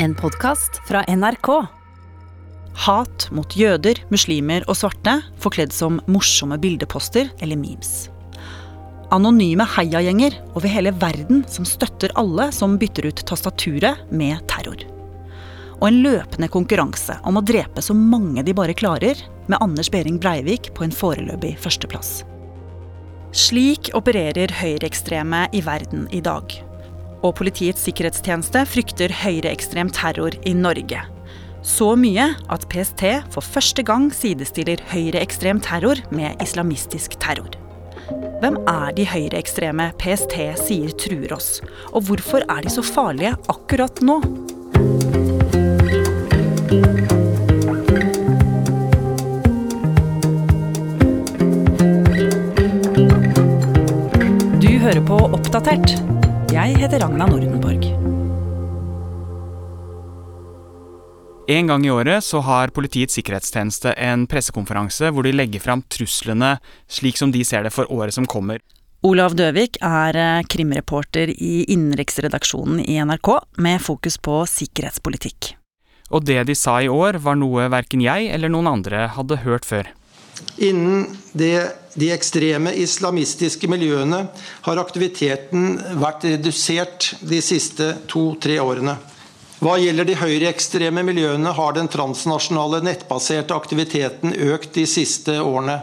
En podkast fra NRK. Hat mot jøder, muslimer og svarte forkledd som morsomme bildeposter eller memes. Anonyme heiagjenger over hele verden som støtter alle som bytter ut tastaturet med terror. Og en løpende konkurranse om å drepe så mange de bare klarer, med Anders Behring Breivik på en foreløpig førsteplass. Slik opererer høyreekstreme i verden i dag. Og Politiets sikkerhetstjeneste frykter høyreekstrem terror i Norge. Så mye at PST for første gang sidestiller høyreekstrem terror med islamistisk terror. Hvem er de høyreekstreme PST sier truer oss? Og hvorfor er de så farlige akkurat nå? Du hører på Oppdatert. Jeg heter Ragna Nordenborg. En gang i året så har Politiets sikkerhetstjeneste en pressekonferanse hvor de legger fram truslene slik som de ser det for året som kommer. Olav Døvik er eh, krimreporter i innenriksredaksjonen i NRK, med fokus på sikkerhetspolitikk. Og det de sa i år, var noe verken jeg eller noen andre hadde hørt før. Innen det, de ekstreme islamistiske miljøene har aktiviteten vært redusert de siste to-tre årene. Hva gjelder de høyreekstreme miljøene, har den transnasjonale nettbaserte aktiviteten økt de siste årene.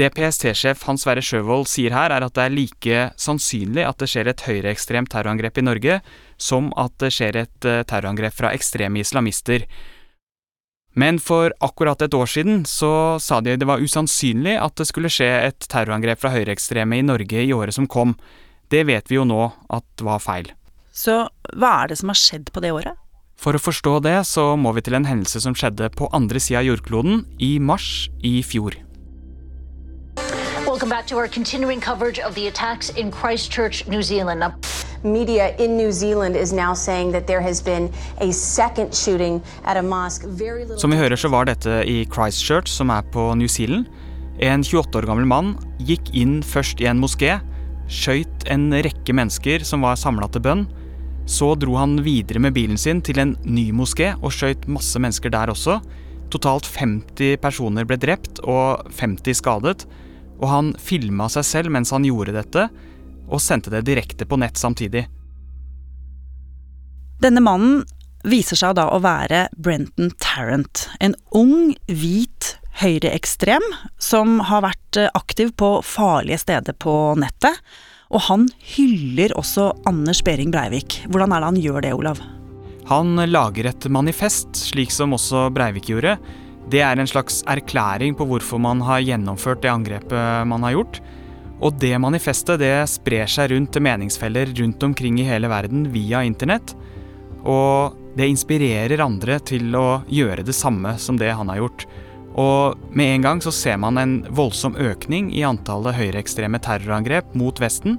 Det PST-sjef Hans Sverre Sjøvold sier her, er at det er like sannsynlig at det skjer et høyreekstremt terrorangrep i Norge, som at det skjer et eh, terrorangrep fra ekstreme islamister. Men for akkurat et år siden så sa de det var usannsynlig at det skulle skje et terrorangrep fra høyreekstreme i Norge i året som kom. Det vet vi jo nå at var feil. Så hva er det som har skjedd på det året? For å forstå det, så må vi til en hendelse som skjedde på andre sida av jordkloden, i mars i fjor. Welcome back to our continuing coverage of the attacks in Christchurch, New Zealand. Media in New Zealand is now saying that there has been a second shooting at a mosque. Very little Som vi hører, så var dette i Christchurch, som er på New Zealand. En 28 år gammel mann gikk inn først i en moské, skøyt en rekke mennesker som var samla til bønn. Så dro han videre med bilen sin til en ny moské og skjøt masse mennesker der også. Totalt 50 personer ble drept og 50 skadet. Og han filma seg selv mens han gjorde dette, og sendte det direkte på nett samtidig. Denne mannen viser seg da å være Brenton Tarrant. En ung, hvit høyreekstrem som har vært eh, aktiv på farlige steder på nettet. Og han hyller også Anders Behring Breivik. Hvordan er det han gjør det, Olav? Han lager et manifest, slik som også Breivik gjorde. Det er en slags erklæring på hvorfor man har gjennomført det angrepet man har gjort. Og det manifestet det sprer seg rundt til meningsfeller rundt omkring i hele verden via internett. Og det inspirerer andre til å gjøre det samme som det han har gjort. Og med en gang så ser man en voldsom økning i antallet høyreekstreme terrorangrep mot Vesten.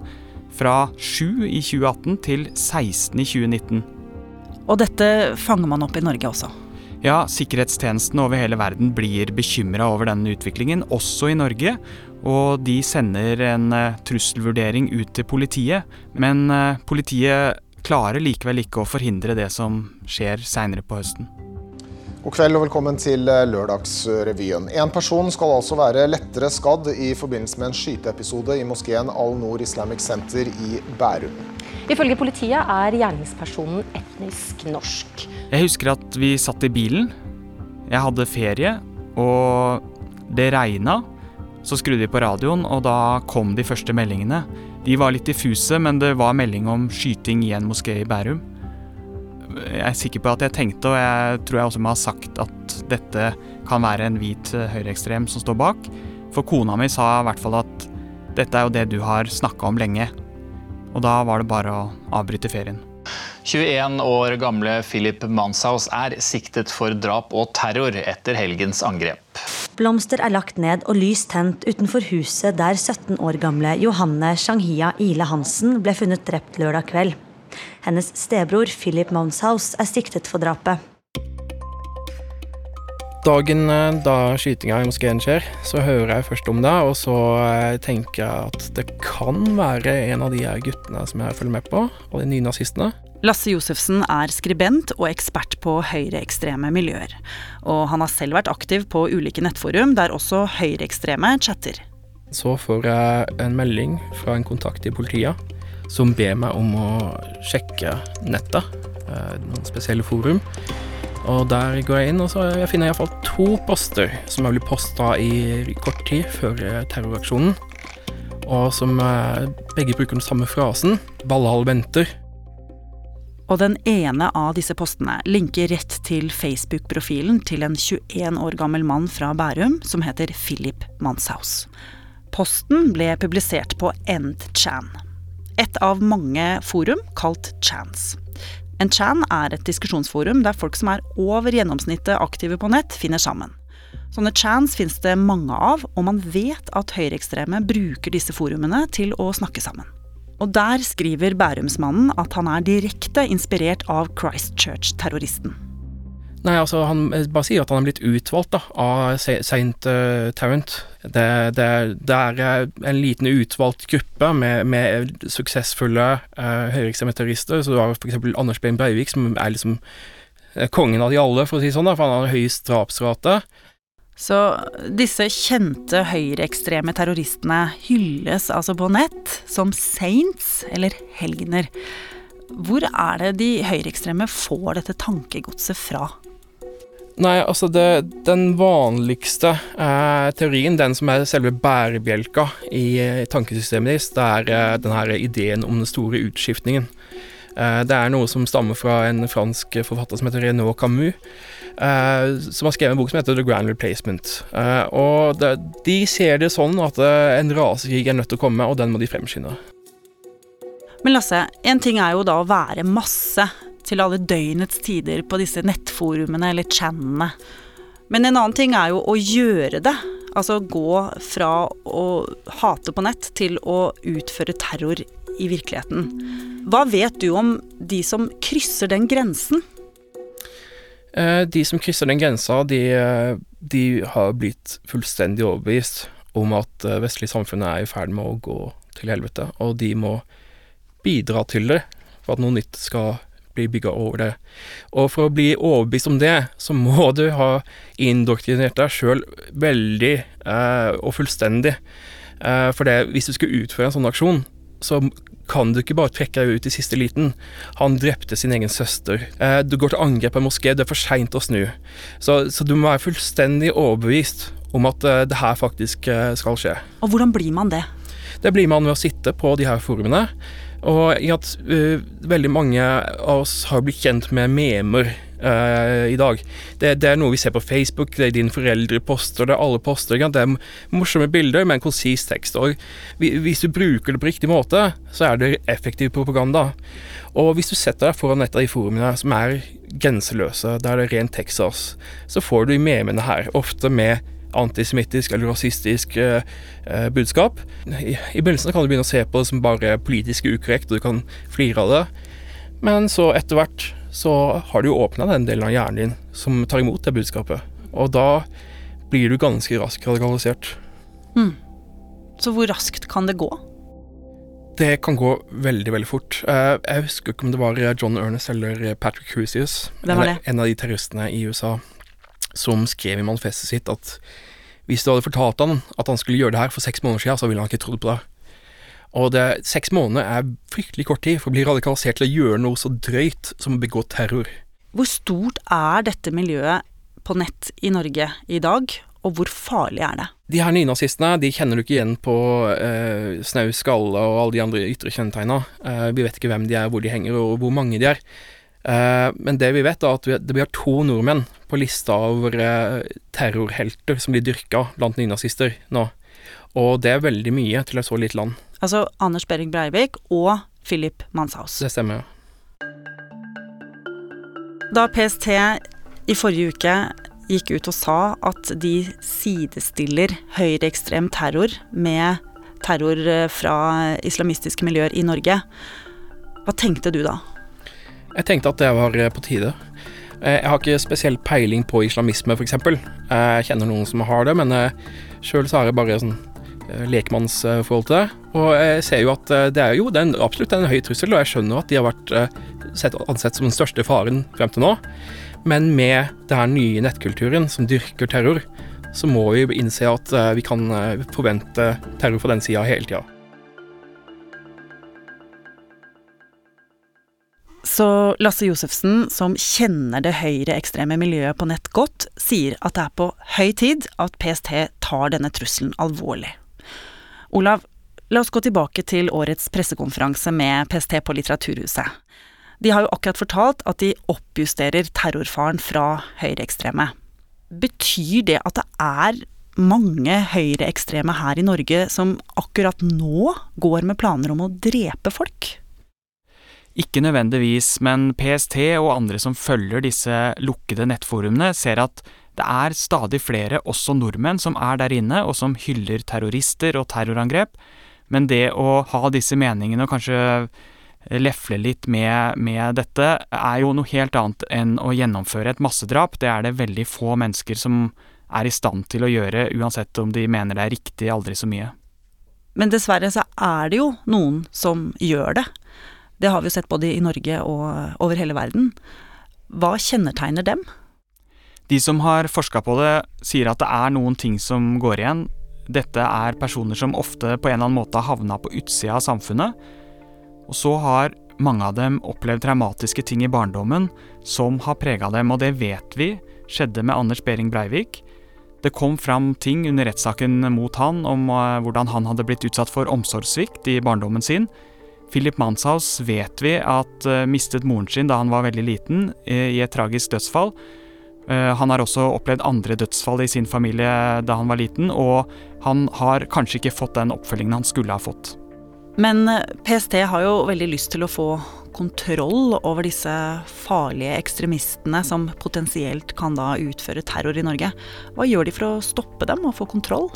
Fra 7 i 2018 til 16 i 2019. Og dette fanger man opp i Norge også. Ja, sikkerhetstjenestene over hele verden blir bekymra over denne utviklingen, også i Norge. Og de sender en eh, trusselvurdering ut til politiet. Men eh, politiet klarer likevel ikke å forhindre det som skjer seinere på høsten. God kveld og velkommen til eh, Lørdagsrevyen. En person skal altså være lettere skadd i forbindelse med en skyteepisode i moskeen Al-Noor Islamic Center i Bærum. Ifølge politiet er gjerningspersonen etnisk norsk. Jeg husker at vi satt i bilen. Jeg hadde ferie, og det regna. Så skrudde de på radioen, og da kom de første meldingene. De var litt diffuse, men det var melding om skyting i en moské i Bærum. Jeg er sikker på at jeg tenkte, og jeg tror jeg også må ha sagt, at dette kan være en hvit eh, høyreekstrem som står bak. For kona mi sa i hvert fall at dette er jo det du har snakka om lenge. Og da var det bare å avbryte ferien. 21 år gamle Philip Manshaus er siktet for drap og terror etter helgens angrep. Blomster er lagt ned og lys tent utenfor huset der 17 år gamle Johanne Shanghia Ile Hansen ble funnet drept lørdag kveld. Hennes stebror Philip Monshaus er siktet for drapet. Dagen eh, da skytinga i moskeen skjer, så hører jeg først om det, og så eh, tenker jeg at det kan være en av de her guttene som jeg følger med på, og de nye nazistene. Lasse Josefsen er skribent og ekspert på høyreekstreme miljøer. Og han har selv vært aktiv på ulike nettforum der også høyreekstreme chatter. Så får jeg en melding fra en kontakt i politiet som ber meg om å sjekke nettet, eh, noen spesielle forum. Og der går jeg inn, og så jeg finner jeg iallfall to poster som har blitt posta i kort tid før terroraksjonen. Og som eh, begge bruker den samme frasen 'Valhall venter'. Og den ene av disse postene linker rett til Facebook-profilen til en 21 år gammel mann fra Bærum som heter Philip Manshaus. Posten ble publisert på EndChan, et av mange forum kalt Chans. En chan er et diskusjonsforum der folk som er over gjennomsnittet aktive på nett, finner sammen. Sånne chans finnes det mange av, og man vet at høyreekstreme bruker disse forumene til å snakke sammen. Og der skriver Bærumsmannen at han er direkte inspirert av Christchurch-terroristen. Nei, altså Han bare sier at han er blitt utvalgt da, av Saint uh, Tarrant. Det, det, det, er en liten utvalgt gruppe med, med suksessfulle uh, høyreekstreme terrorister. Så du har f.eks. Anders Behn Breivik, som er liksom eh, kongen av de alle, for å si sånn, da, for han har høyest drapsrate. Så disse kjente høyreekstreme terroristene hylles altså på nett som saints, eller helgener. Hvor er det de høyreekstreme får dette tankegodset fra? Nei, altså det, Den vanligste eh, teorien, den som er selve bærebjelka i eh, tankesystemet deres, det er eh, denne ideen om den store utskiftningen. Eh, det er noe som stammer fra en fransk forfatter som heter Renaud Camus, eh, som har skrevet en bok som heter The Grand Replacement. Eh, og det, De ser det sånn at en rasekrig er nødt til å komme, og den må de fremskynde. Men Lasse, en ting er jo da å være masse til alle døgnets tider på disse nettforumene eller channene. Men en annen ting er jo å gjøre det. Altså gå fra å hate på nett til å utføre terror i virkeligheten. Hva vet du om de som krysser den grensen? Eh, de som krysser den grensa, de, de har blitt fullstendig overbevist om at vestlige vestlig samfunn er i ferd med å gå til helvete, og de må bidra til det for at noe nytt skal bli bygga over det. Og for å bli overbevist om det, så må du ha indoktrinert deg sjøl veldig eh, og fullstendig. Eh, for det, hvis du skulle utføre en sånn aksjon, så kan du ikke bare trekke deg ut i siste liten. Han drepte sin egen søster. Eh, du går til angrep på en moské, det er for seint å snu. Så, så, du må være fullstendig overbevist om at eh, det her faktisk eh, skal skje. Og hvordan blir man det? Det blir man ved å sitte på de her forumene og i at uh, veldig mange av oss har blitt kjent med memer uh, i dag. Det, det, er noe vi ser på Facebook, det er dine foreldre poster, det er alle poster. Det er morsomme bilder med en konsis tekst. Og hvis du bruker det på riktig måte, så er det effektiv propaganda. Og hvis du setter deg foran et av de forumene som er grenseløse, der det er ren Texas, så får du i memene her, ofte med antisemittisk eller rasistisk eh, eh, budskap. I, I begynnelsen kan du begynne å se på det som bare politisk ukorrekt, og du kan flire av det. Men så etter hvert så har du jo åpna den delen av hjernen din som tar imot det budskapet. Og da blir du ganske raskt radikalisert. Mm. Så hvor raskt kan det gå? Det kan gå veldig veldig fort. Eh, jeg husker ikke om det var John Ernest eller Patrick Crucius. en av de terroristene i USA som skrev i manifestet sitt at hvis du hadde fortalt han at han skulle gjøre det her for seks måneder siden, så ville han ikke trodd på det. Og det, seks måneder er fryktelig kort tid for å bli radikalisert til å gjøre noe så drøyt som å begå terror. Hvor stort er dette miljøet på nett i Norge i dag, og hvor farlig er det? De her nynazistene de kjenner du ikke igjen på eh, snau skalle og alle de andre ytre kjennetegna. Eh, vi vet ikke hvem de er, hvor de henger og hvor mange de er. Eh, men det vi vet, er at vi, har to nordmenn på lista over eh, terrorhelter som blir dyrka blant nynazister nå. Og det er veldig mye til et så lite land. Altså Anders Behring Breivik og Philip Manshaus. Det stemmer, ja. Da PST i forrige uke gikk ut og sa at de sidestiller høyreekstrem terror med terror eh, fra islamistiske miljøer i Norge, hva tenkte du da? Jeg tenkte at det var eh, på tide. Eh, jeg har ikke spesiell peiling på islamisme, f.eks. Jeg kjenner noen som har det, men eh, sjøl så har jeg bare sånn lekmannsforhold til det. Og jeg ser jo at det er jo det absolutt en høy trussel, og jeg skjønner at de har vært sett, ansett som den største faren frem til nå. Men med denne nye nettkulturen som dyrker terror, så må vi innse at vi kan forvente terror fra den sida hele tida. Så Lasse Josefsen, som kjenner det høyreekstreme miljøet på nett godt, sier at det er på høy tid at PST tar denne trusselen alvorlig. Olav, la oss gå tilbake til årets pressekonferanse med PST på Litteraturhuset. De har jo akkurat fortalt at de oppjusterer terrorfaren fra høyreekstreme. Betyr det at det er mange høyreekstreme her i Norge som akkurat nå går med planer om å drepe folk? Ikke nødvendigvis, men PST og andre som følger disse lukkede nettforumene, ser at det er stadig flere, også nordmenn, som er der inne og som hyller terrorister og terrorangrep. Men det å ha disse meningene og kanskje lefle litt med, med, dette, er jo noe helt annet enn å gjennomføre et massedrap. Det er det veldig få mennesker som er i stand til å gjøre, uansett om de mener det er riktig aldri så mye. Men dessverre så er det jo noen som gjør det. Det har vi jo sett både i Norge og over hele verden. Hva kjennetegner dem? De som har forska på det, sier at det er noen ting som går igjen. Dette er personer som ofte på en eller annen måte har havna på utsida av samfunnet. Og så har mange av dem opplevd traumatiske ting i barndommen som har prega dem, og det vet vi skjedde med Anders Behring Breivik. Det kom fram ting under rettssaken mot han om eh, hvordan han hadde blitt utsatt for omsorgssvikt i barndommen sin, Philip Manshaus vet vi at uh, mistet moren sin da han var veldig liten, uh, i et tragisk dødsfall. Uh, han har også opplevd andre dødsfall i sin familie da han var liten, og han har kanskje ikke fått den oppfølgingen han skulle ha fått. Men PST har jo veldig lyst til å få kontroll over disse farlige ekstremistene som potensielt kan da utføre terror i Norge. Hva gjør de for å stoppe dem og få kontroll?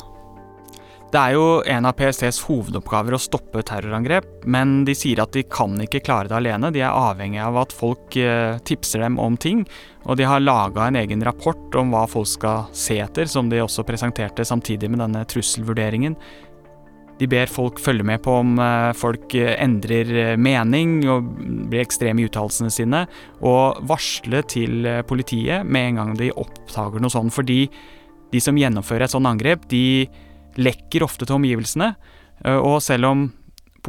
Det er jo en av PSTs hovedoppgaver å stoppe terrorangrep, men de sier at de kan ikke klare det alene. De er avhengig av at folk eh, tipser dem om ting, og de har laga en egen rapport om hva folk skal se etter, som de også presenterte samtidig med denne trusselvurderingen. De ber folk følge med på om eh, folk eh, endrer mening og blir ekstreme i uttalelsene sine, og varsle til politiet med en gang de oppdager noe sånt, fordi de som gjennomfører et sånt angrep, de lekker ofte til omgivelsene. Eh, og selv om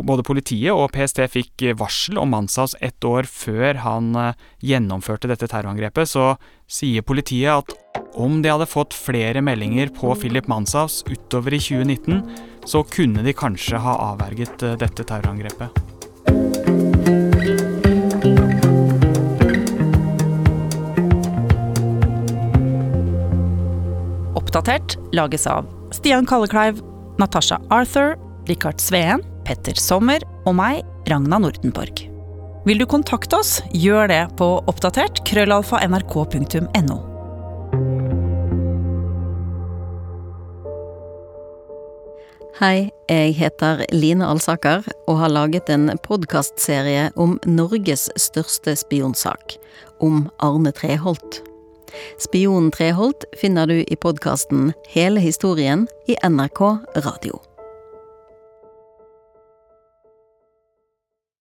både politiet og PST fikk varsel om Manshaus ett år før han eh, gjennomførte dette terrorangrepet, så sier politiet at om de hadde fått flere meldinger på Philip Manshaus utover i 2019, så kunne de kanskje ha avverget eh, dette terrorangrepet. Oppdatert lages av Stian Kallekleiv, Natasha Arthur, Richard Sveen, Petter Sommer og meg, Ragna Nordenborg. Vil du kontakte oss, gjør det på oppdatert krøllalfa nrk.no. Hei, jeg heter Line Alsaker og har laget en podkastserie om Norges største spionsak, om Arne Treholt. Spionen Treholt finner du i podkasten Hele historien i NRK Radio.